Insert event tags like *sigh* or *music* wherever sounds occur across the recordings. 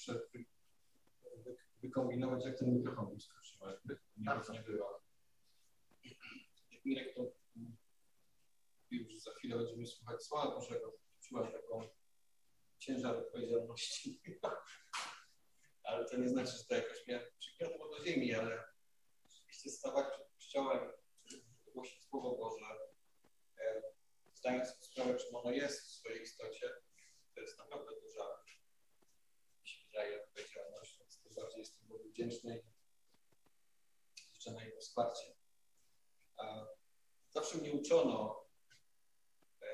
muszę wy, wy, wykombinować, jak ten mikrofon wyskoczył, jakby nie, nie było. Mirek to mówił, że za chwilę będziemy słuchać Słowa Bożego. Czułem taką ciężar odpowiedzialności. *laughs* ale to nie znaczy, że to jakoś mnie przygniotło do ziemi, ale rzeczywiście stawać przed kościołem, głosić Słowo Boże, e, zdając sobie sprawę, czym ono jest w swojej istocie, to jest naprawdę duża, wydaje, odpowiedzialność, więc tym bardziej jestem Bogu wdzięczny i liczę na jego wsparcie. Zawsze mnie uczono e,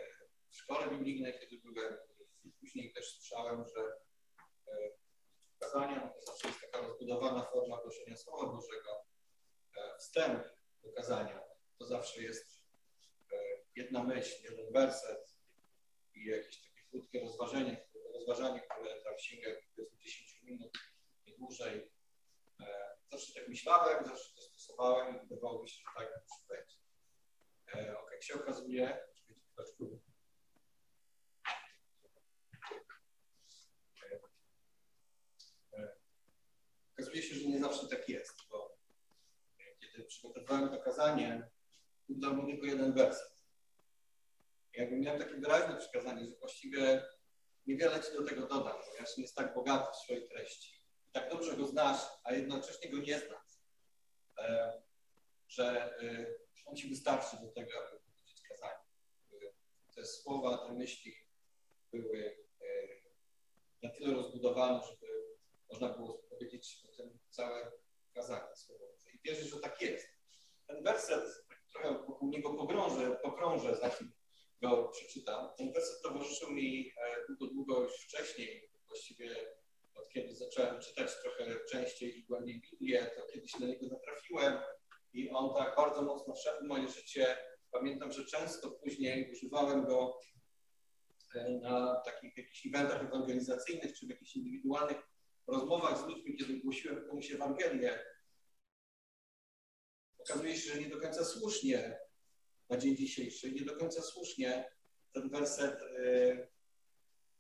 w szkole biblijnej, kiedy byłem, i później też słyszałem, że e, kazania to zawsze jest taka rozbudowana forma głoszenia Słowa Bożego. E, wstęp do kazania to zawsze jest jedna myśl, jeden werset i jakieś takie krótkie rozważenie, rozważanie, które tam sięga 10 minut, nie dłużej. Zawsze tak myślałem, zawsze to stosowałem i wydawało mi się, że tak musi być. E, ok, jak się okazuje, e, okazuje się, że nie zawsze tak jest, bo kiedy przygotowywałem to kazanie, udał mi tylko jeden werset. Jakbym miał takie wyraźne przekazanie, że właściwie niewiele ci do tego dodam, ponieważ nie jest tak bogaty w swojej treści. I tak dobrze go znasz, a jednocześnie go nie znasz, e, że on ci wystarczy do tego, aby powiedzieć kazanie. Te słowa, te myśli były e, na tyle rozbudowane, żeby można było powiedzieć o tym całe kazanie słowo. I wierzę, że tak jest. Ten werset, trochę wokół niego pogrążę, pokrążę, zanim go przeczytam. Ten werset towarzyszył mi e, długo, długo już wcześniej, właściwie od kiedy zacząłem czytać trochę częściej i głębiej Biblię, to kiedyś na niego natrafiłem i on tak bardzo mocno wszedł w moje życie. Pamiętam, że często później używałem go e, na takich jakichś eventach ewangelizacyjnych czy w jakichś indywidualnych rozmowach z ludźmi, kiedy głosiłem komuś Ewangelię. Okazuje się, że nie do końca słusznie na dzień dzisiejszy, nie do końca słusznie ten werset yy,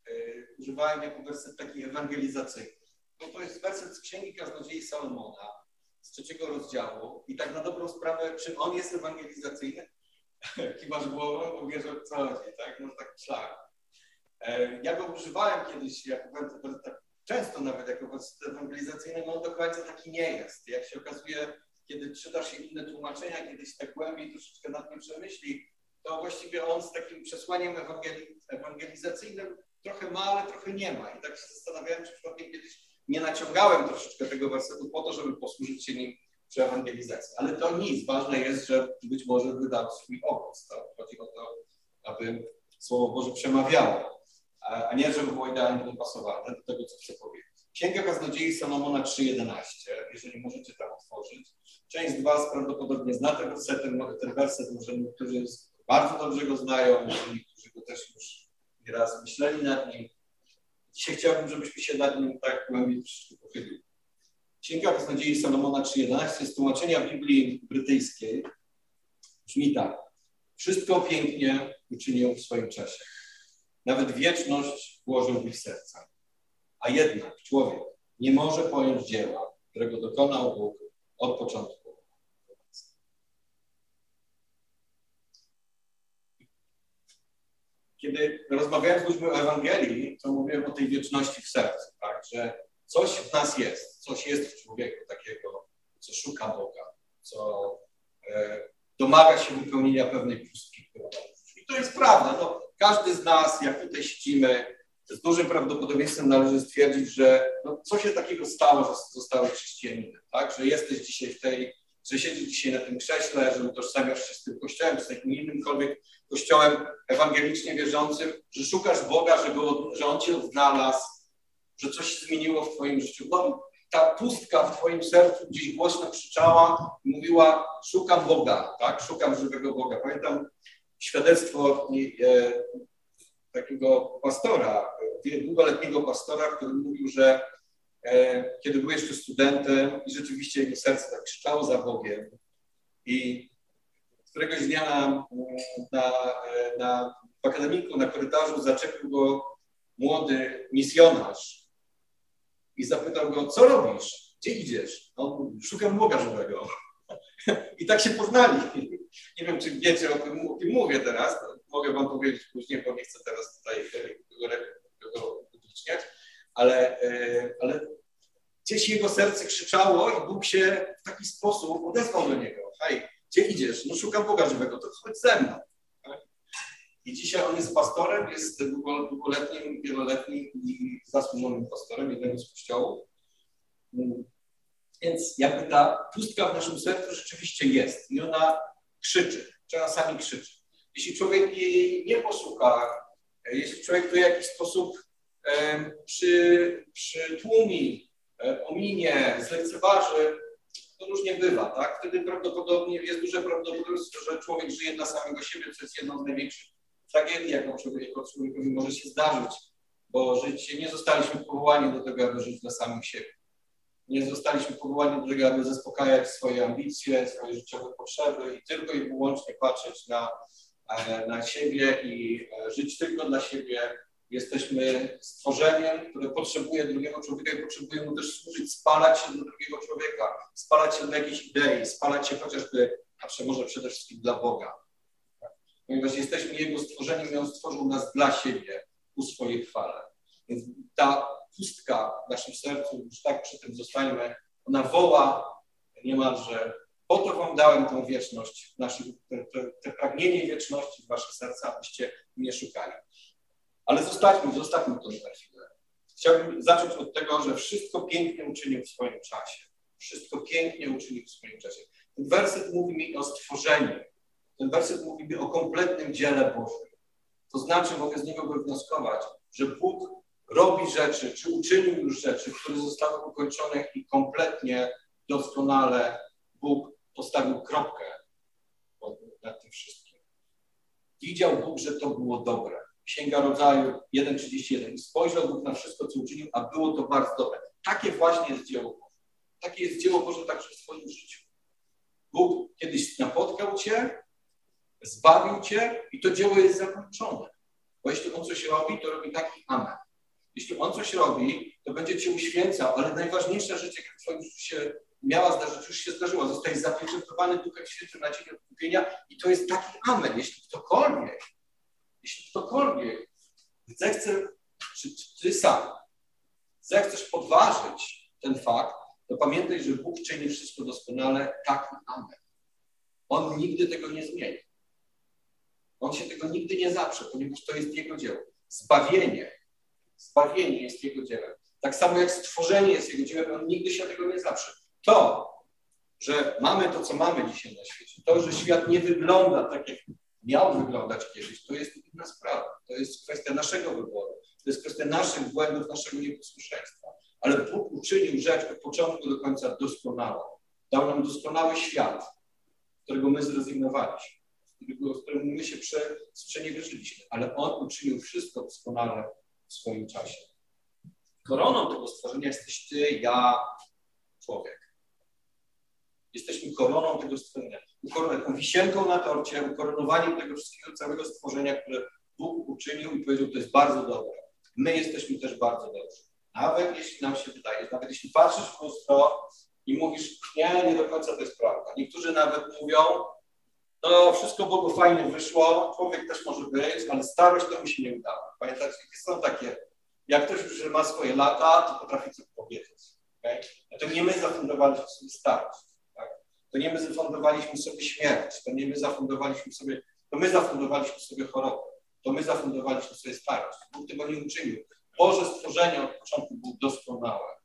yy, używałem jako werset taki ewangelizacyjny. No to jest werset z Księgi Kaznodziei Salomona, z trzeciego rozdziału i tak na dobrą sprawę, czy on jest ewangelizacyjny? *laughs* Kiwasz głową, bo wiesz o co chodzi, tak? No tak myślałem. E, ja go używałem kiedyś jako tak często nawet jako ewangelizacyjny, no on do końca taki nie jest. Jak się okazuje, kiedy czytasz inne tłumaczenia, kiedyś tak głębiej troszeczkę nad tym przemyśli, to właściwie on z takim przesłaniem ewangelizacyjnym trochę ma, ale trochę nie ma. I tak się zastanawiałem, czy przypadkiem kiedyś nie naciągałem troszeczkę tego wersetu po to, żeby posłużyć się nim przy ewangelizacji. Ale to nic. Ważne jest, że być może wydał swój owoc. To chodzi o to, aby Słowo Boże przemawiało, a nie, żeby było idealnie dopasowane do tego, co chcę powiedzieć. Księga Kaznodziei Salomona 3.11, jeżeli możecie tam otworzyć. Część z Was prawdopodobnie zna ten werset, ten werset może niektórzy bardzo dobrze go znają, niektórzy go też już nieraz myśleli nad nim. Dzisiaj chciałbym, żebyśmy się nad nim tak głębiej pochylili. Księga Kaznodziei Salomona 3.11 z tłumaczenia Biblii brytyjskiej brzmi tak. Wszystko pięknie uczynił w swoim czasie. Nawet wieczność włożył w ich serca. A jednak człowiek nie może pojąć dzieła, którego dokonał Bóg od początku kiedy rozmawiałem z ludźmi o Ewangelii, to mówiłem o tej wieczności w sercu, tak? że coś w nas jest, coś jest w człowieku takiego, co szuka Boga, co e, domaga się wypełnienia pewnej pustki, I to jest prawda. No, każdy z nas, jak tutaj siedzimy, z dużym prawdopodobieństwem należy stwierdzić, że no, co się takiego stało, że zostałeś chrześcijaninem, tak? że jesteś dzisiaj w tej, że siedzisz dzisiaj na tym krześle, że utożsamiasz się z tym kościołem, z takim innymkolwiek kościołem ewangelicznie wierzącym, że szukasz Boga, że, go, że On cię odnalazł, że coś zmieniło w twoim życiu. No, ta pustka w twoim sercu gdzieś głośno krzyczała i mówiła, szukam Boga, tak? Szukam żywego Boga. Pamiętam świadectwo e, takiego pastora, długoletniego pastora, który mówił, że e, kiedy był jeszcze studentem i rzeczywiście jego serce tak krzyczało za Bogiem i któregoś dnia na, na, na, w akademiku, na korytarzu zaczepił go młody misjonarz i zapytał go, co robisz? Gdzie idziesz? No, szukam Boga żywego. *laughs* I tak się poznali. *laughs* Nie wiem, czy wiecie, o o tym mówię teraz. Mogę wam powiedzieć później, bo nie chcę teraz tutaj tego upubliczniać, ale, e, ale gdzieś jego serce krzyczało i Bóg się w taki sposób odezwał do niego. Hej, gdzie idziesz? No szukam Boga żywego, to chodź ze mną. I dzisiaj on jest pastorem, jest długoletnim, wieloletnim i zasłużonym pastorem jednego z kościołów. Więc jakby ta pustka w naszym sercu rzeczywiście jest i ona krzyczy, czasami krzyczy. Jeśli człowiek jej nie posłucha, jeśli człowiek to w jakiś sposób e, przy, przytłumi, e, ominie, zlekceważy, to różnie bywa, tak? Wtedy prawdopodobnie jest duże prawdopodobieństwo, że człowiek żyje dla samego siebie, co jest jedną z największych tragedii, jaką człowiek, jako człowiekowi może się zdarzyć, bo życie, nie zostaliśmy powołani do tego, aby żyć dla samych siebie. Nie zostaliśmy powołani do tego, aby zaspokajać swoje ambicje, swoje życiowe potrzeby i tylko i wyłącznie patrzeć na, e, na siebie i e, żyć tylko dla siebie. Jesteśmy stworzeniem, które potrzebuje drugiego człowieka i potrzebuje mu też służyć, spalać się do drugiego człowieka, spalać się do jakiejś idei, spalać się chociażby, a może przede wszystkim dla Boga. Ponieważ jesteśmy Jego stworzeniem i On stworzył nas dla siebie ku swojej chwale. Więc ta pustka w naszym sercu, już tak przy tym zostańmy, ona woła niemalże, po to wam dałem tą wieczność, naszych, te, te, pragnienie wieczności w wasze serca, abyście mnie szukali. Ale zostańmy, zostawmy to na chwilę. Chciałbym zacząć od tego, że wszystko pięknie uczynił w swoim czasie. Wszystko pięknie uczynił w swoim czasie. Ten werset mówi mi o stworzeniu. Ten werset mówi mi o kompletnym dziele Bożym. To znaczy, mogę z niego wywnioskować, że Bóg robi rzeczy, czy uczynił już rzeczy, które zostały ukończone i kompletnie, doskonale Bóg postawił kropkę nad tym wszystkim. Widział Bóg, że to było dobre. Księga Rodzaju 1,31. Spojrzał Bóg na wszystko, co uczynił, a było to bardzo dobre. Takie właśnie jest dzieło Boże. Takie jest dzieło Boże także w swoim życiu. Bóg kiedyś napotkał Cię, zbawił Cię i to dzieło jest zakończone. Bo jeśli On coś robi, to robi taki amen. Jeśli on coś robi, to będzie cię uświęcał, ale najważniejsza rzecz, jaka w twoim życiu się miała zdarzyć, już się zdarzyła. Zostaje zapieczętowany Duchem Świętym na dzień odkupienia i to jest taki amen. Jeśli ktokolwiek, jeśli ktokolwiek zechce, czy, czy ty sam zechcesz podważyć ten fakt, to pamiętaj, że Bóg czyni wszystko doskonale, taki amen. On nigdy tego nie zmieni. On się tego nigdy nie zaprze, ponieważ to jest Jego dzieło. Zbawienie Zbawienie jest Jego dziełem. Tak samo jak stworzenie jest Jego dziełem, On nigdy się tego nie zaprze. To, że mamy to, co mamy dzisiaj na świecie, to, że świat nie wygląda tak, jak miał wyglądać kiedyś, to jest inna sprawa. To jest kwestia naszego wyboru. To jest kwestia naszych błędów, naszego nieposłuszeństwa. Ale Bóg uczynił rzecz od początku do końca doskonałą. Dał nam doskonały świat, którego my zrezygnowaliśmy, z którym my się przeniewierzyliśmy. Ale On uczynił wszystko doskonale w swoim czasie. Koroną tego stworzenia jesteś ty, ja, człowiek. Jesteśmy koroną tego stworzenia. Taką wisienką na torcie, ukoronowaniem tego wszystkiego, całego stworzenia, które Bóg uczynił i powiedział, to jest bardzo dobre. My jesteśmy też bardzo dobrzy. Nawet jeśli nam się wydaje, nawet jeśli patrzysz w lustro i mówisz, nie, nie do końca to jest prawda. Niektórzy nawet mówią, no wszystko Bogu fajnie wyszło, człowiek też może być, ale starość to mi się nie udała. Pamiętacie, są takie, jak ktoś już ma swoje lata, to potrafi coś powiedzieć. Okay? No to nie my zafundowaliśmy sobie starość. To nie my zafundowaliśmy sobie śmierć, to nie my zafundowaliśmy sobie, to my zafundowaliśmy sobie chorobę, to my zafundowaliśmy sobie starość. Bóg tego nie uczynił. Boże stworzenie od początku było doskonałe.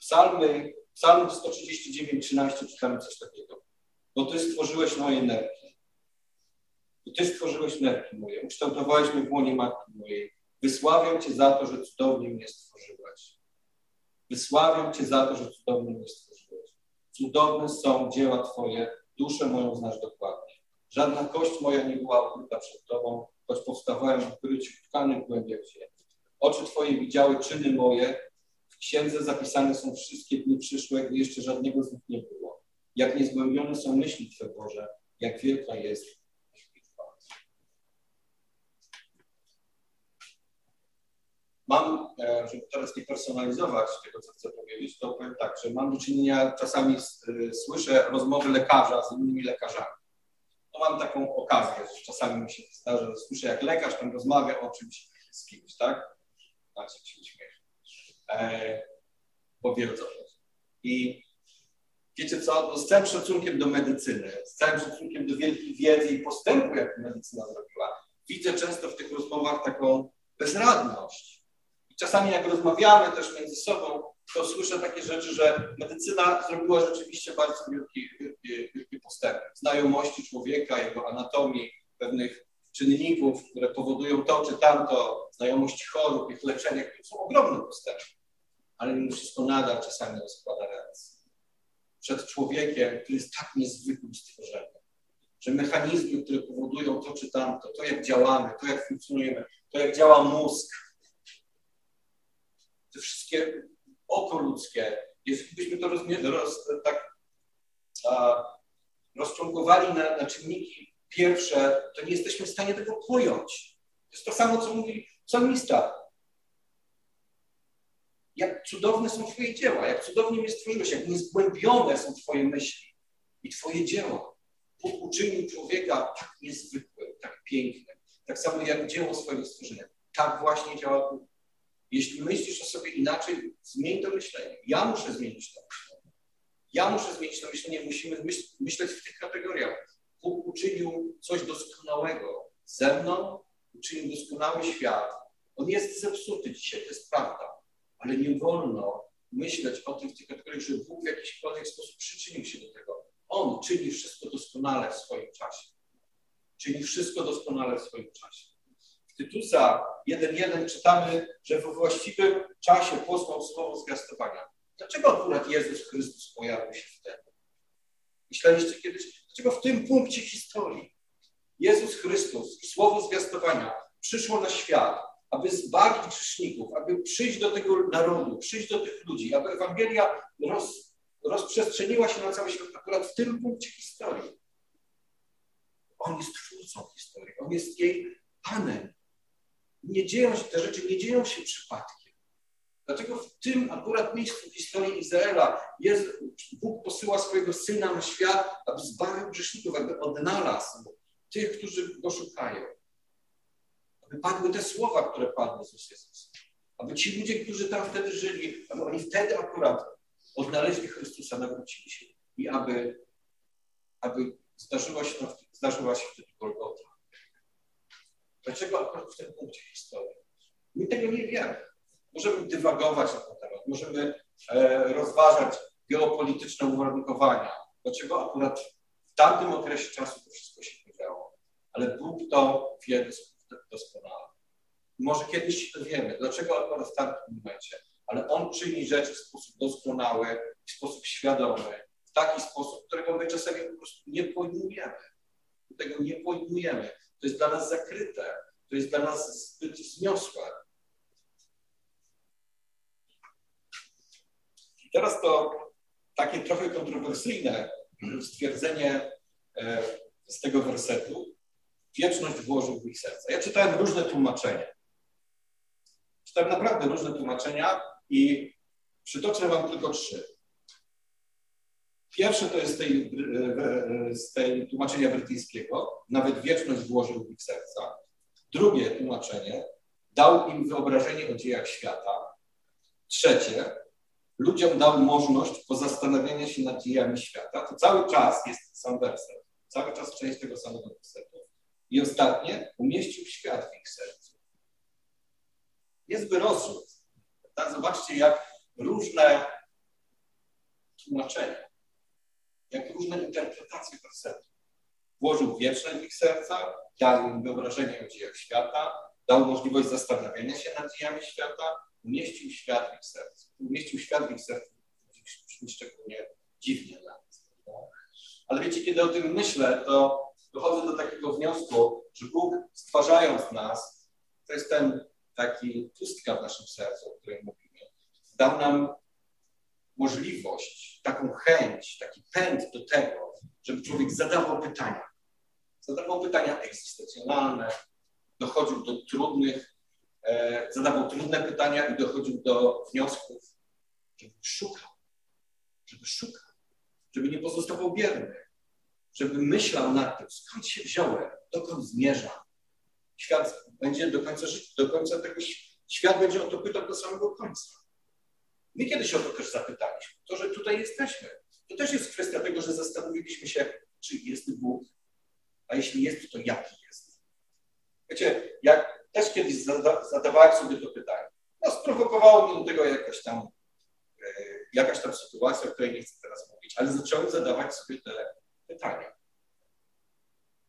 Psalmy Psalm 139, 13 czytamy coś takiego. Bo Ty stworzyłeś moje nerki. Bo Ty stworzyłeś nerki moje. Ukształtowałeś mnie w łonie matki mojej. Wysławiam Cię za to, że cudownie mnie stworzyłeś. Wysławiam Cię za to, że cudownie mnie stworzyłeś. Cudowne są dzieła Twoje, duszę moją znasz dokładnie. Żadna kość moja nie była ukryta przed Tobą, choć powstawałem w ukryciu tkanych głębiach ziemi. Oczy Twoje widziały czyny moje, księdze zapisane są wszystkie dni przyszłe, gdy jeszcze żadnego z nich nie było. Jak niezgłębione są myśli Twe Boże, jak wielka jest mam, e, żeby teraz nie personalizować tego, co chcę powiedzieć, to powiem tak, że mam do czynienia, czasami e, słyszę rozmowy lekarza z innymi lekarzami. No mam taką okazję, że czasami mi się zdarza, że słyszę, jak lekarz tam rozmawia o czymś z kimś, tak? Macie się śmiech. E, bo co I wiecie co, no z całym szacunkiem do medycyny, z całym szacunkiem do wielkiej wiedzy i postępu, jak medycyna zrobiła, widzę często w tych rozmowach taką bezradność. Czasami jak rozmawiamy też między sobą, to słyszę takie rzeczy, że medycyna zrobiła rzeczywiście bardzo wielki, wielki, wielki postęp. Znajomości człowieka, jego anatomii, pewnych czynników, które powodują to czy tamto, znajomość chorób, ich leczenia, to są ogromne postępy. Ale mimo wszystko nadal czasami rozkłada ręce. Przed człowiekiem, który jest tak niezwykłym stworzeniem, że mechanizmy, które powodują to czy tamto, to jak działamy, to jak funkcjonujemy, to jak działa mózg, te wszystkie oko ludzkie, jeśli byśmy to roz, tak a, rozciągowali na, na czynniki pierwsze, to nie jesteśmy w stanie tego pojąć. To jest to samo, co mówi psalmista. Jak cudowne są Twoje dzieła, jak cudownie mnie stworzyłeś, jak niezgłębione są Twoje myśli i Twoje dzieła. Bóg uczynił człowieka tak niezwykłym, tak pięknym, tak samo jak dzieło swojego stworzenia. Tak właśnie działa Bóg. Jeśli myślisz o sobie inaczej, zmień to myślenie. Ja muszę zmienić to myślenie. Ja muszę zmienić to myślenie. Musimy myśleć w tych kategoriach. Bóg uczynił coś doskonałego ze mną, uczynił doskonały świat. On jest zepsuty dzisiaj, to jest prawda, ale nie wolno myśleć o tym w tych kategoriach, że Bóg w jakikolwiek sposób przyczynił się do tego. On czyni wszystko doskonale w swoim czasie. Czyni wszystko doskonale w swoim czasie. W Tytusa 1.1 czytamy, że we właściwym czasie posłał słowo zwiastowania. Dlaczego akurat Jezus Chrystus pojawił się wtedy? Myśleliście kiedyś, Dlaczego w tym punkcie historii Jezus Chrystus słowo zwiastowania przyszło na świat, aby zbawić grzeszników, aby przyjść do tego narodu, przyjść do tych ludzi, aby Ewangelia roz, rozprzestrzeniła się na cały świat akurat w tym punkcie historii. On jest twórcą historii, on jest jej Panem. Nie dzieją się, te rzeczy nie dzieją się przypadkiem. Dlaczego w tym akurat miejscu w historii Izraela Bóg posyła swojego Syna na świat, aby zbawił grzeszników, aby odnalazł tych, którzy go szukają. Aby padły te słowa, które padły z Jezusa. Aby ci ludzie, którzy tam wtedy żyli, aby oni wtedy akurat odnaleźli Chrystusa, nawrócili się i aby, aby zdarzyła się, zdarzyła się wtedy Golgota. Dlaczego akurat w tym punkcie historii? My tego nie wiemy. Możemy dywagować na ten temat, możemy e, rozważać geopolityczne uwarunkowania, dlaczego akurat w tamtym okresie czasu to wszystko się podziało. Ale Bóg to wie doskonale. Może kiedyś się dowiemy, dlaczego akurat w tamtym momencie, ale On czyni rzeczy w sposób doskonały, w sposób świadomy, w taki sposób, którego my czasami po prostu nie pojmujemy. Tego nie pojmujemy. To jest dla nas zakryte, to jest dla nas zbyt wzniosłe. Teraz to takie trochę kontrowersyjne stwierdzenie e, z tego wersetu. Wieczność włożył w ich serca. Ja czytałem różne tłumaczenia. Czytałem naprawdę różne tłumaczenia i przytoczę Wam tylko trzy. Pierwsze to jest z tej, z tej tłumaczenia brytyjskiego. Nawet wieczność włożył w ich serca. Drugie tłumaczenie. Dał im wyobrażenie o dziejach świata. Trzecie ludziom dał możliwość pozastanawiania się nad dziejami świata. To cały czas jest sam werset, cały czas część tego samego wersetu. I ostatnie, umieścił świat w ich sercu. Jest rozrzut. Tak, zobaczcie, jak różne tłumaczenia, jak różne interpretacje wersetu. Włożył wieczne w ich serca, dał im wyobrażenie o dziejach świata, dał możliwość zastanawiania się nad dziejami świata, umieścił świat w ich sercu. Umieścił świat w ich sercu. Szczególnie dziwnie dla nas. Ale wiecie, kiedy o tym myślę, to dochodzę do takiego wniosku, że Bóg stwarzając nas, to jest ten taki pustka w naszym sercu, o którym mówimy, dał nam możliwość, taką chęć, taki pęd do tego, żeby człowiek zadawał pytania. Zadawał pytania egzystencjonalne, dochodził do trudnych e, zadawał trudne pytania i dochodził do wniosków, żeby szukał, żeby szukał, żeby nie pozostawał bierny, żeby myślał nad tym, skąd się wziąłem, dokąd zmierzam. Świat będzie do końca do końca tego świat będzie o to pytał do samego końca. My kiedyś o to też zapytaliśmy. To, że tutaj jesteśmy, to też jest kwestia tego, że zastanowiliśmy się, czy jest Bóg, a jeśli jest, to jaki jest. Wiecie, jak też kiedyś zada, zadawałem sobie to pytanie, no sprowokowało mnie do tego jakaś tam, e, jakaś tam sytuacja, o której nie chcę teraz mówić, ale zacząłem zadawać sobie te pytania.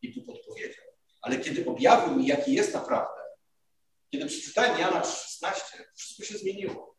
I tu podpowiedział. Ale kiedy objawił mi, jaki jest naprawdę, kiedy przeczytałem Jana 16, wszystko się zmieniło.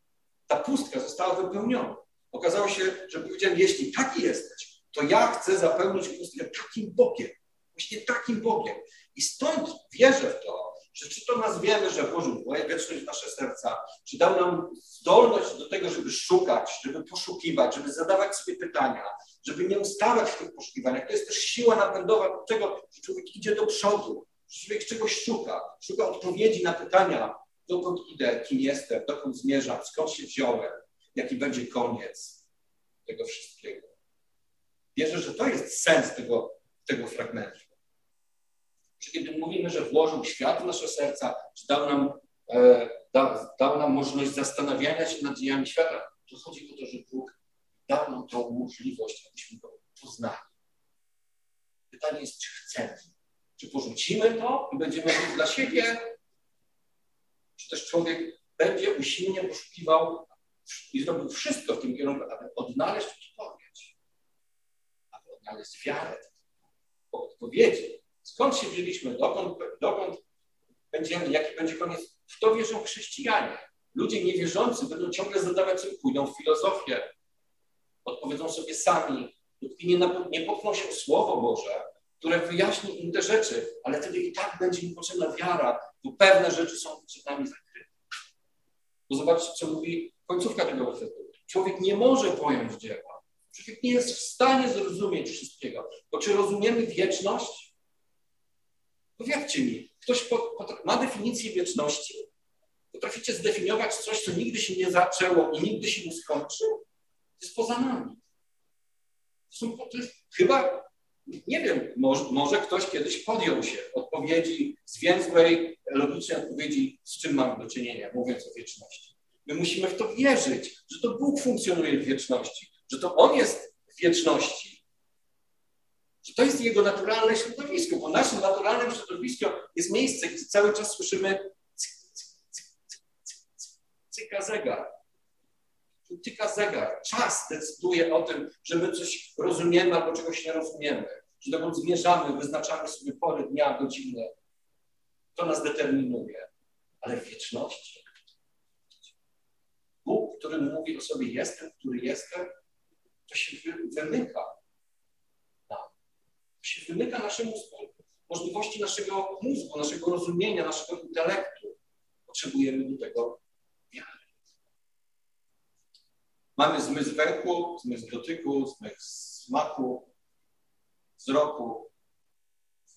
Ta pustka została wypełniona. Okazało się, że powiedziałem, jeśli taki jesteś, to ja chcę zapełnić pustkę takim Bogiem. Właśnie takim Bogiem. I stąd wierzę w to, że czy to nazwiemy, że włożył wieczność w nasze serca, czy dał nam zdolność do tego, żeby szukać, żeby poszukiwać, żeby zadawać sobie pytania, żeby nie ustawać w tych poszukiwaniach. To jest też siła napędowa do tego, że człowiek idzie do przodu, że człowiek czegoś szuka, szuka odpowiedzi na pytania, dokąd idę, kim jestem, dokąd zmierzam, skąd się wziąłem, jaki będzie koniec tego wszystkiego. Wierzę, że to jest sens tego, tego fragmentu. Czy kiedy mówimy, że włożył świat w nasze serca, czy dał nam, e, da, dał nam możliwość zastanawiania się nad dziejami świata, to chodzi o to, że Bóg dał nam tą możliwość, abyśmy go poznali. Pytanie jest, czy chcemy. Czy porzucimy to i będziemy dla siebie, czy też człowiek będzie usilnie poszukiwał i zrobił wszystko w tym kierunku, aby odnaleźć odpowiedź, aby odnaleźć wiarę po odpowiedzi. Skąd się wzięliśmy, dokąd, dokąd będziemy, jaki będzie koniec? W to wierzą chrześcijanie. Ludzie niewierzący będą ciągle zadawać sobie, pójdą w filozofię, odpowiedzą sobie sami, dopóki nie, nie popchną się Słowo Boże, które wyjaśni im te rzeczy, ale wtedy i tak będzie im potrzebna wiara, bo pewne rzeczy są przed nami zakryte. Bo zobaczcie, co mówi końcówka tego wersetu. Człowiek nie może pojąć dzieła. Człowiek nie jest w stanie zrozumieć wszystkiego. Bo czy rozumiemy wieczność? Powiedzcie mi, ktoś ma definicję wieczności? Potraficie zdefiniować coś, co nigdy się nie zaczęło i nigdy się nie skończy? To jest poza nami. To jest chyba nie wiem, może, może, ktoś kiedyś podjął się odpowiedzi zwięzłej, logicznej odpowiedzi, z czym mamy do czynienia, mówiąc o wieczności. My musimy w to wierzyć, że to Bóg funkcjonuje w wieczności, że to On jest w wieczności, że to jest Jego naturalne środowisko, bo naszym naturalnym środowiskiem jest miejsce, gdzie cały czas słyszymy cyka zegar. Tyka zegar. Czas decyduje o tym, że my coś rozumiemy albo czegoś nie rozumiemy, że dokąd zmierzamy, wyznaczamy sobie pory dnia, godziny. To nas determinuje. Ale w wieczności Bóg, który mówi o sobie jestem, który jestem, to się wymyka To się wymyka naszemu możliwości naszego mózgu, naszego rozumienia, naszego intelektu. Potrzebujemy do tego Mamy zmysł węchu, zmysł dotyku, zmysł smaku, wzroku.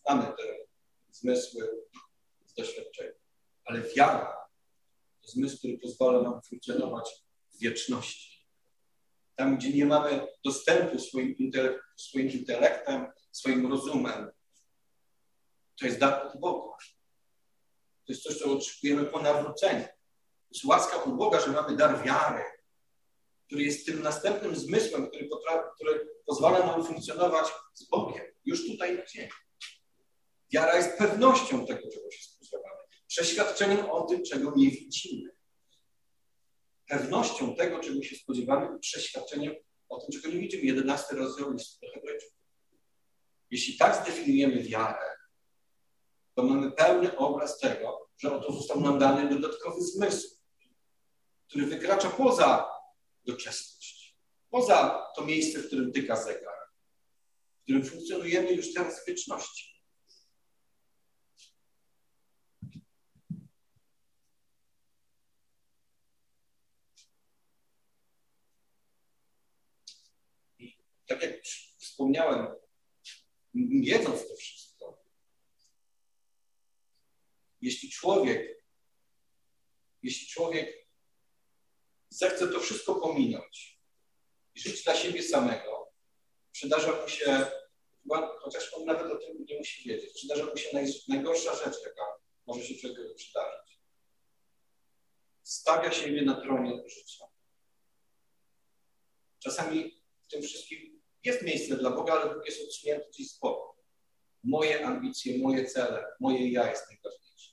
Mamy te zmysły z doświadczenia. Ale wiara to zmysł, który pozwala nam funkcjonować w wieczności. Tam, gdzie nie mamy dostępu swoim, swoim intelektem, swoim rozumem, to jest dar od Boga. To jest coś, co otrzymujemy po nawróceniu. To jest łaska od Boga, że mamy dar wiary, który jest tym następnym zmysłem, który, który pozwala nam funkcjonować z Bogiem, już tutaj na ziemi. Wiara jest pewnością tego, czego się spodziewamy, przeświadczeniem o tym, czego nie widzimy. Pewnością tego, czego się spodziewamy i przeświadczeniem o tym, czego nie widzimy. 11 rozdział listu do Hebrajczyków. Jeśli tak zdefiniujemy wiarę, to mamy pełny obraz tego, że oto został nam dany dodatkowy zmysł, który wykracza poza doczesność. Poza to miejsce, w którym tyka zegar, w którym funkcjonujemy już teraz w wieczności. I tak jak wspomniałem, wiedząc to wszystko, jeśli człowiek jeśli człowiek zechce to wszystko pominąć i żyć dla siebie samego, przydarza mu się, chociaż on nawet o tym nie musi wiedzieć, przydarza mu się naj, najgorsza rzecz, jaka może się człowiekowi przydarzyć. Stawia siebie na tronie życia. Czasami w tym wszystkim jest miejsce dla Boga, ale Bóg jest odsunięty gdzieś z boku. Moje ambicje, moje cele, moje ja jest najważniejsze.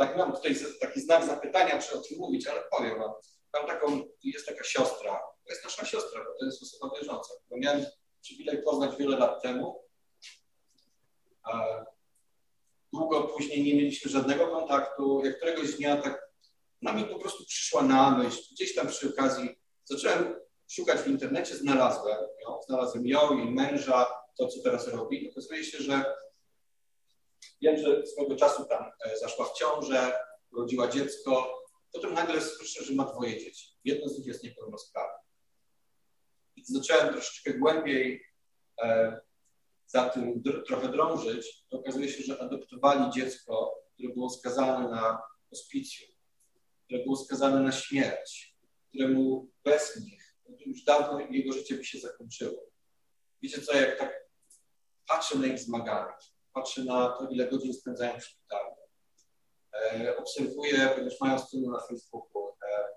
Tak mam tutaj taki znak zapytania, czy o tym mówić, ale powiem wam. Mam taką, jest taka siostra, to jest nasza siostra, bo to jest osoba wierząca, którą miałem przywilej poznać wiele lat temu. Długo później nie mieliśmy żadnego kontaktu. Jak któregoś dnia tak na mnie po prostu przyszła na myśl, gdzieś tam przy okazji zacząłem szukać w internecie, znalazłem ją, znalazłem ją i męża, to co teraz robi. Okazuje się, że wiem, że swego czasu tam e, zaszła w ciążę, urodziła dziecko, potem nagle słyszę, że ma dwoje dzieci. Jedno z nich jest niepełnosprawne. I zacząłem troszeczkę głębiej e, za tym dr trochę drążyć, to okazuje się, że adoptowali dziecko, które było skazane na hospicjum, które było skazane na śmierć, któremu bez nich już dawno jego życie by się zakończyło. Wiecie co, jak tak patrzę na ich zmagania, patrzę na to, ile godzin spędzają w szpitalu, e, obserwuję, ponieważ mają stronę na Facebooku e,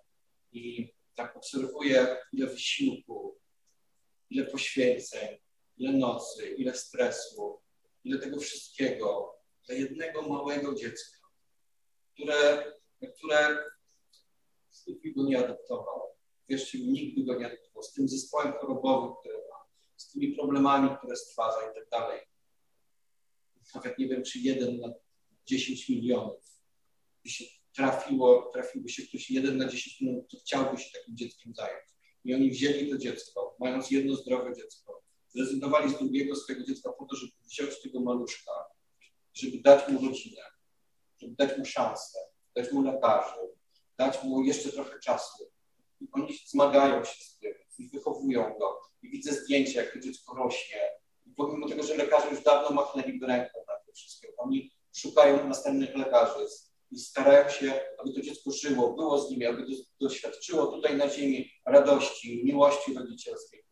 i tak obserwuję, ile wysiłku, ile poświęceń, ile nocy, ile stresu, ile tego wszystkiego dla jednego małego dziecka, które, które nikt go nie adoptował. Wierzcie mi, nikt by go nie adoptował. Z tym zespołem chorobowym, który ma, z tymi problemami, które stwarza i tak dalej. Nawet nie wiem, czy jeden na 10 milionów by się trafiło, trafiłby się ktoś jeden na 10 milionów, to chciałby się takim dzieckiem zająć. I oni wzięli to dziecko, mając jedno zdrowe dziecko, zrezygnowali z drugiego swojego dziecka po to, żeby wziąć tego maluszka, żeby dać mu rodzinę, żeby dać mu szansę, dać mu lekarzy, dać mu jeszcze trochę czasu. I oni zmagają się z tym i wychowują go. I widzę zdjęcia, jak to dziecko rośnie. I pomimo tego, że lekarze już dawno machnęli ręką na to wszystko, oni szukają następnych lekarzy i starają się, aby to dziecko żyło, było z nimi, aby doświadczyło tutaj na ziemi radości, miłości rodzicielskiej.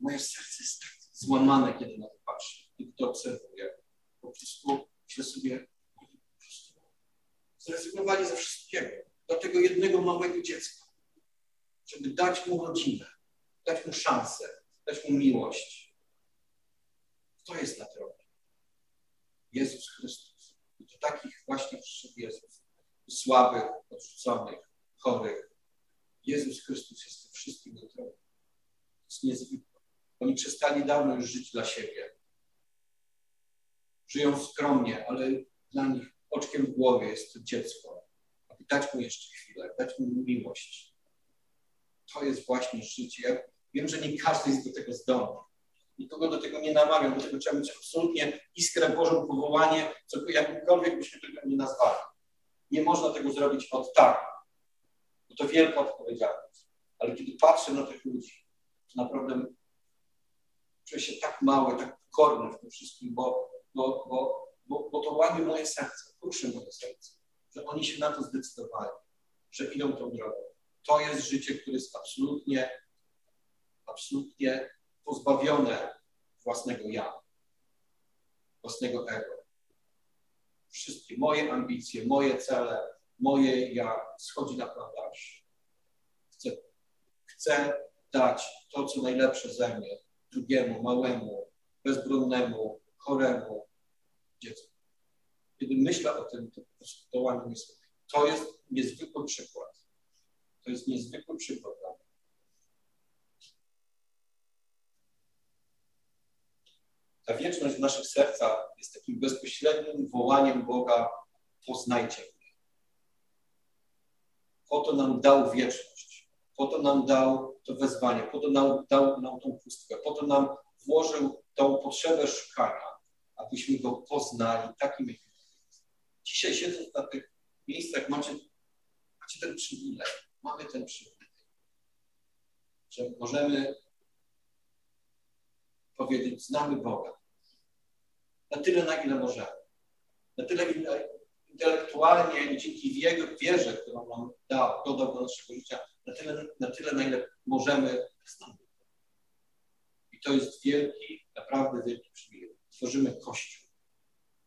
Moje serce jest tak złamane, kiedy na to patrzę, kiedy to obserwuję. Po prostu myślę sobie, zrezygnowali ze wszystkiego dla tego jednego małego dziecka, żeby dać mu rodzinę, dać mu szansę, dać mu miłość. Kto jest na tronie? Jezus Chrystus. I do takich właśnie przyszedł Jezus. Słabych, odrzuconych, chorych. Jezus Chrystus jest tym wszystkim na tronie. To jest niezwykłe. Oni przestali dawno już żyć dla siebie. Żyją skromnie, ale dla nich oczkiem w głowie jest to dziecko, aby dać mu jeszcze chwilę, dać mu miłość. To jest właśnie życie. Ja wiem, że nie każdy jest do tego zdolny. Nikogo do tego nie namawiam, do tego trzeba mieć absolutnie iskrę Bożą powołanie, co jakkolwiek byśmy tego nie nazwali. Nie można tego zrobić od tak, bo to wielka odpowiedzialność. Ale kiedy patrzę na tych ludzi, to naprawdę czuję się tak mały, tak pokorny w tym wszystkim, bo, bo, bo, bo, bo to łamie moje serce ruszy moje serce, że oni się na to zdecydowali, że idą tą drogą. To jest życie, które jest absolutnie, absolutnie pozbawione własnego ja, własnego ego. Wszystkie moje ambicje, moje cele, moje ja schodzi na plan dalszy. Chcę, chcę dać to, co najlepsze ze mnie drugiemu, małemu, bezbronnemu, choremu dziecku kiedy myślę o tym, to po prostu myśl. To jest niezwykły przykład. To jest niezwykły przykład dla mnie. Ta wieczność w naszych sercach jest takim bezpośrednim wołaniem Boga, poznajcie mnie. Po to nam dał wieczność, po to nam dał to wezwanie, po to nam dał nam tą pustkę, po to nam włożył tą potrzebę szukania, abyśmy go poznali takim, jakim Dzisiaj siedząc na tych miejscach macie, macie ten przywilej, mamy ten przywilej, że możemy powiedzieć, znamy Boga. Na tyle, na ile możemy. Na tyle, ile, intelektualnie i dzięki jego wierze, którą nam dał, dodał do naszego życia, na tyle, na tyle na ile możemy I to jest wielki, naprawdę wielki przywilej. Tworzymy Kościół.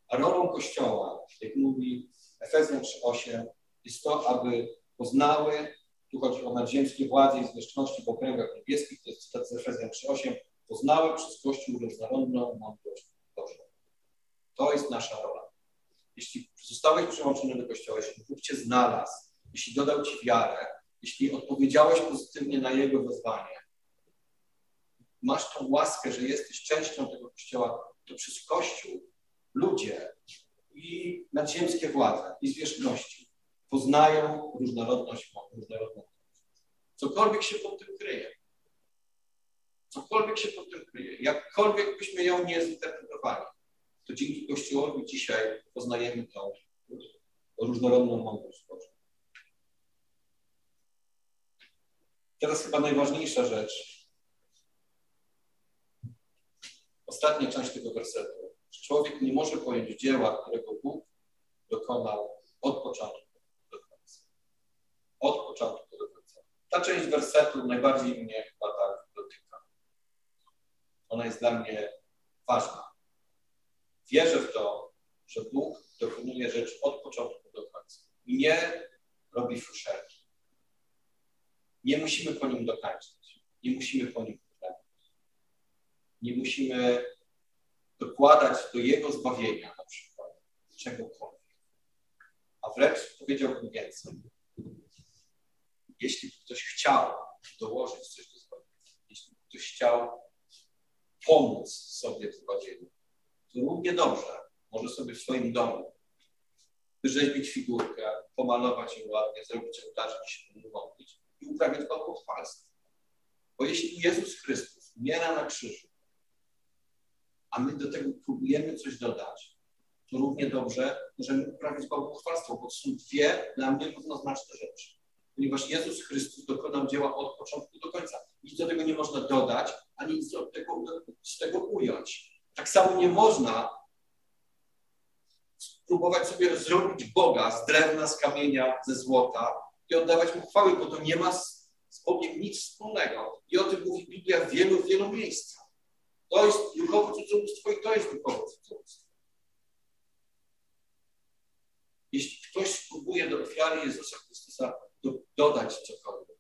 A rolą Kościoła, jak mówi Efezjan 3.8, jest to, aby poznały, tu chodzi o nadziemskie władze i zwierzchności w okręgach niebieskich, to jest cytat z Efezjan 3.8, poznały przez Kościół różnorodną mądrość. To jest nasza rola. Jeśli zostałeś przyłączony do Kościoła, jeśli Bóg Cię znalazł, jeśli dodał Ci wiarę, jeśli odpowiedziałeś pozytywnie na Jego wezwanie, masz tą łaskę, że jesteś częścią tego Kościoła, to przez Kościół ludzie i nadziemskie władze i zwierzchności poznają różnorodność, różnorodność. Cokolwiek się pod tym kryje. Cokolwiek się pod tym kryje. Jakkolwiek byśmy ją nie zinterpretowali, to dzięki Kościołowi dzisiaj poznajemy tą różnorodną mądrość Bożą. Teraz chyba najważniejsza rzecz. Ostatnia część tego wersetu. Człowiek nie może pojąć dzieła, którego Bóg dokonał od początku do końca. Od początku do końca. Ta część wersetu najbardziej mnie chyba tak dotyka. Ona jest dla mnie ważna. Wierzę w to, że Bóg dokonuje rzeczy od początku do końca. Nie robi fuszerki. Nie musimy po nim dokończyć. Nie musimy po nim poprawić. Nie musimy dokładać do jego zbawienia na przykład czegokolwiek. A wręcz powiedziałbym więcej. Jeśli ktoś chciał dołożyć coś do zbawienia, jeśli ktoś chciał pomóc sobie w zbawieniu, równie dobrze może sobie w swoim domu wyrzeźbić figurkę, pomalować ją ładnie, zrobić ołtarzyk się modlić i uprawiać bałwochwalstwo. Bo jeśli Jezus Chrystus umiera na krzyżu, a my do tego próbujemy coś dodać, to równie dobrze możemy uprawiać bałwochwalstwo, bo to są dwie dla mnie równoznaczne rzeczy. Ponieważ Jezus Chrystus dokonał dzieła od początku do końca. Nic do tego nie można dodać, ani nic od tego, z tego ująć. Tak samo nie można spróbować sobie zrobić Boga z drewna, z kamienia, ze złota i oddawać Mu chwały, bo to nie ma z Bogiem nic wspólnego. I o tym mówi Biblia w wielu, wielu miejscach. To jest duchowe cudzołóstwo i to jest duchowe cudzołóstwo. Jeśli ktoś spróbuje do ofiary Jezusa Chrystusa do, dodać cokolwiek.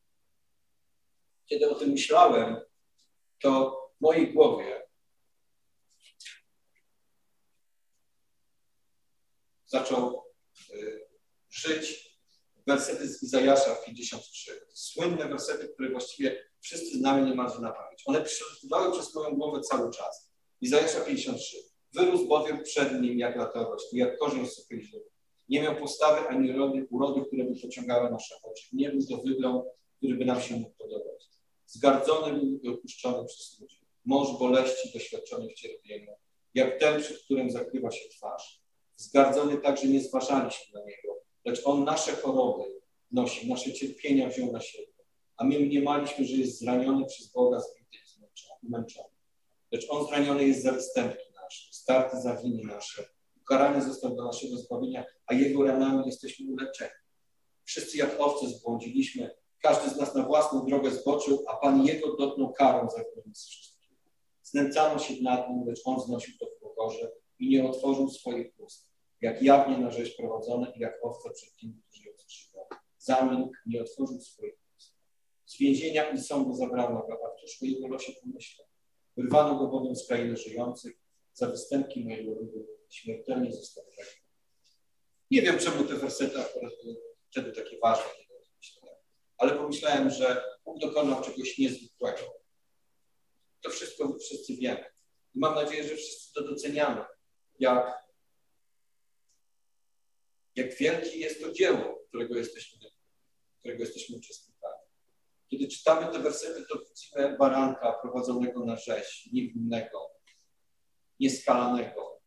Kiedy o tym myślałem, to w mojej głowie zaczął y, żyć wersety z Izajasza 53. Słynne wersety, które właściwie wszyscy znamy niemalże na pamięć. One przebywały przez moją głowę cały czas. Izajasza 53. Wyrósł bowiem przed nim jak latorość jak korzeń suchej ziemi. Nie miał postawy ani urody, urody, które by pociągały nasze oczy. Nie był to wygląd, który by nam się mógł podobać. Zgardzony był i opuszczony przez ludzi. Mąż boleści doświadczony w cierpieniu, jak ten, przed którym zakrywa się twarz. Zgardzony tak, że nie zważaliśmy na niego, lecz on nasze choroby nosi, nasze cierpienia wziął na siebie a my mniemaliśmy, że jest zraniony przez Boga, zbity i zmęczony. Lecz On zraniony jest za występki nasze, starty za winy nasze, ukarany został do naszego zbawienia, a Jego ranami jesteśmy uleczeni. Wszyscy jak owce zbłądziliśmy, każdy z nas na własną drogę zboczył, a Pan Jego dotknął karą za nas wszystkich. Znęcano się nad Nim, lecz On znosił to w pokorze i nie otworzył swoich ust. Jak jawnie na rzeź prowadzone i jak owce przed tymi, którzy ją strzygają. Zamilkł, nie otworzył swoich z więzienia i sądu zabrano go, a któż o jego losie pomyślał. Wyrwano go bowiem z krainy żyjących, za występki mojego ludu śmiertelnie został Nie wiem, czemu te wersety akurat były wtedy takie ważne, ale pomyślałem, że Bóg dokonał czegoś niezwykłego. To wszystko wszyscy wiemy. I mam nadzieję, że wszyscy to doceniamy, jak, jak wielkie jest to dzieło, którego jesteśmy, którego jesteśmy uczestnikami. Kiedy czytamy te wersety, to widzimy baranka prowadzonego na rzeź, niewinnego, nieskalanego,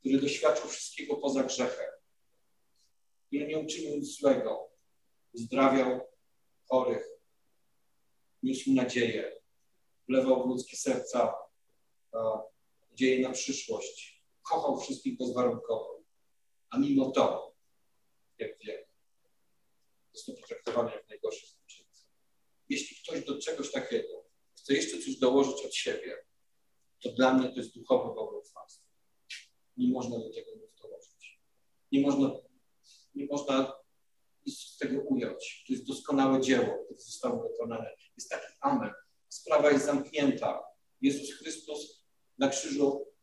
który doświadczył wszystkiego poza grzechem, który nie uczynił nic złego, uzdrawiał chorych, niósł nadzieję, wlewał w ludzkie serca nadzieję na przyszłość, kochał wszystkich bezwarunkowo, A mimo to, jak wiemy, jest to potraktowane jak najgorsze zwycięstwo. Jeśli ktoś do czegoś takiego chce jeszcze coś dołożyć od siebie, to dla mnie to jest duchowe bałwochwalstwo. Nie można do tego nic dołożyć. Nie można, nie można nic z tego ująć. To jest doskonałe dzieło, które zostało wykonane. Jest taki amen. Sprawa jest zamknięta. Jezus Chrystus na krzyżu,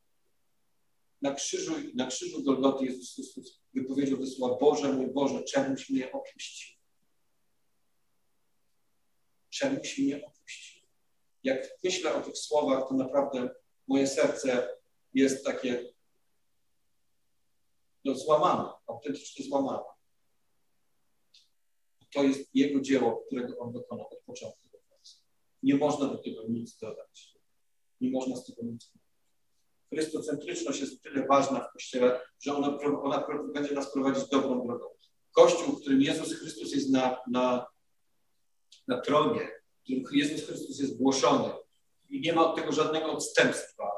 na krzyżu, na krzyżu Golgoty Jezus Chrystus wypowiedział te słowa Boże mój Boże, czemuś mnie opuścił? Czemuś mnie opuścił? Jak myślę o tych słowach, to naprawdę moje serce jest takie no, złamane, autentycznie złamane. To jest Jego dzieło, którego On dokonał od początku do końca. Nie można do tego nic dodać. Nie można z tego nic dodać. Chrystocentryczność jest tyle ważna w Kościele, że ona, ona będzie nas prowadzić dobrą drogą. Kościół, w którym Jezus Chrystus jest na, na, na tronie, w którym Jezus Chrystus jest głoszony i nie ma od tego żadnego odstępstwa,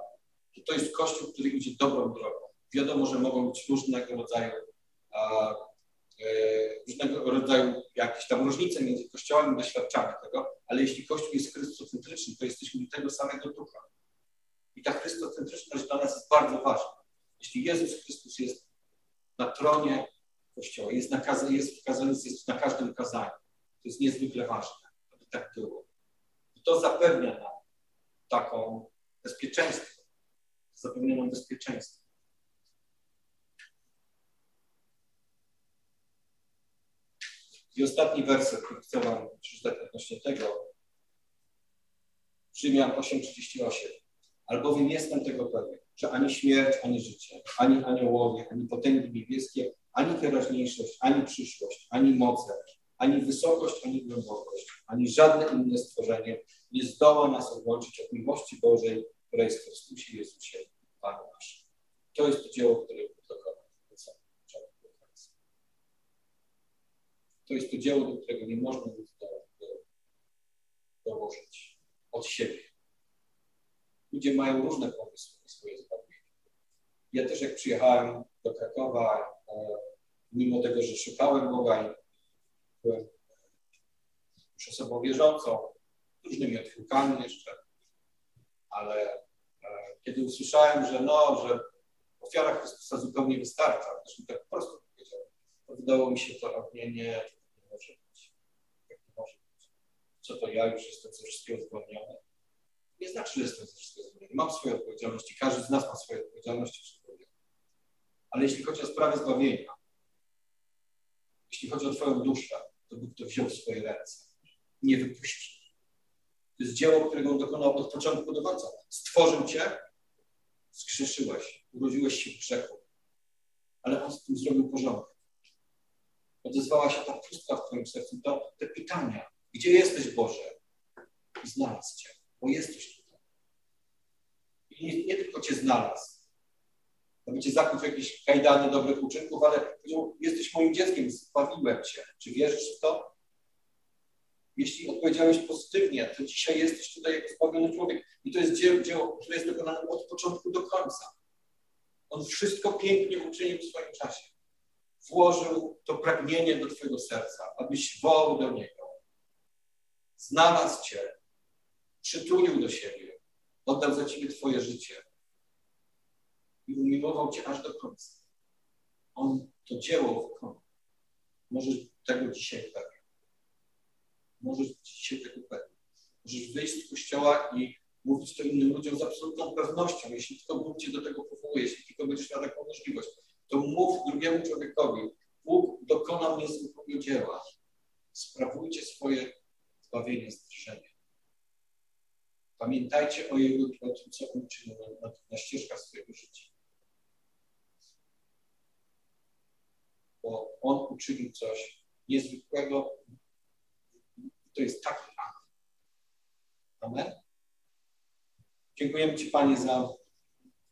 to to jest Kościół, który idzie dobrą drogą. Wiadomo, że mogą być różnego rodzaju a, e, różnego rodzaju jakieś tam różnice między kościołami, doświadczamy tego, ale jeśli Kościół jest chrystocentryczny, to jesteśmy tego samego ducha. I ta chrystocentryczność dla nas jest bardzo ważna. Jeśli Jezus Chrystus jest na tronie Kościoła, jest, na, jest w kazanicy, jest na każdym kazaniu, to jest niezwykle ważne, aby tak było. I to zapewnia nam taką bezpieczeństwo. Zapewnia nam bezpieczeństwo. I ostatni werset, który chcę Wam przeczytać odnośnie tego. Rzymian 8,38. Albowiem jestem tego pewien, że ani śmierć, ani życie, ani aniołowie, ani potęgi niebieskie, ani teraźniejszość, ani przyszłość, ani moce, ani wysokość, ani głębokość, ani żadne inne stworzenie nie zdoła nas odłączyć od miłości Bożej, która jest w Chrystusie Jezusie, Panu naszym. To jest to dzieło, które To jest to dzieło, do którego nie można nic do, do, dołożyć od siebie. Ludzie mają różne pomysły na swoje zbawienie. Ja też jak przyjechałem do Krakowa, e, mimo tego, że szukałem Boga i byłem już osobą wierzącą, różnymi odchylkami jeszcze, ale e, kiedy usłyszałem, że no, że ofiara Chrystusa zupełnie wystarcza, mi tak po prostu powiedział, to wydało mi się to, nie, nie, nie może być. Nie może być. Co to ja już jestem ze wszystkiego zwolniony? Nie znaczy, że jestem ze wszystkiego zwolniony. Mam swoje odpowiedzialności, każdy z nas ma swoje odpowiedzialności. Ale jeśli chodzi o sprawę zbawienia, jeśli chodzi o Twoją duszę, to Bóg to wziął w swoje ręce. Nie wypuści. To jest dzieło, którego on dokonał od początku do końca. Stworzył Cię, skrzeszyłeś, urodziłeś się w grzechu, ale on z tym zrobił porządek. Odezwała się ta pustka w Twoim sercu, to te pytania. Gdzie jesteś, Boże? I znalazł Cię, bo jesteś tutaj. I nie, nie tylko Cię znalazł, aby cię zakuć w jakieś kajdany dobrych uczynków, ale powiedział, jesteś moim dzieckiem, zbawiłem cię. Czy wierzysz w to? Jeśli odpowiedziałeś pozytywnie, to dzisiaj jesteś tutaj jako zbawiony człowiek. I to jest dzieło, dzieło, które jest dokonane od początku do końca. On wszystko pięknie uczynił w swoim czasie. Włożył to pragnienie do Twojego serca, abyś wołał do Niego. Znalazł Cię, przytulił do siebie, oddał za Ciebie Twoje życie i umiłował Cię aż do końca. On to dzieło wykonał. Możesz tego dzisiaj pewien. Możesz dzisiaj tego pewien. Możesz wyjść z kościoła i mówić to innym ludziom z absolutną pewnością. Jeśli tylko Bóg Cię do tego powołuje, jeśli tylko będziesz miał taką możliwość, to mów drugiemu człowiekowi, Bóg dokonał niezwykłego dzieła. Sprawujcie swoje zbawienie, strzeżenie. Pamiętajcie o Jego, o tym, co On czynił na, na, ścieżkach swojego życia. bo On uczynił coś niezwykłego. To jest taki akt. Amen. Dziękujemy Ci, Panie, za,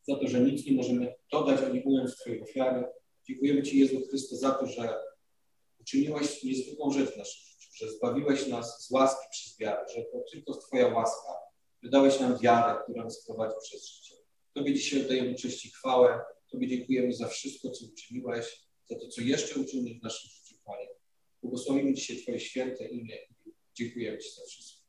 za to, że nic nie możemy dodać ani Twojej ofiary. Dziękujemy Ci, Jezu Chryste, za to, że uczyniłeś niezwykłą rzecz w naszym życiu, że zbawiłeś nas z łaski przez wiarę, że to tylko Twoja łaska. Wydałeś nam wiarę, która nas prowadzi przez życie. Tobie dzisiaj oddajemy cześć i chwałę. Tobie dziękujemy za wszystko, co uczyniłeś za to, co jeszcze uczynisz w naszym życiu, Panie. Błogosławimy dzisiaj Twoje święte imię i dziękujemy Ci za wszystko.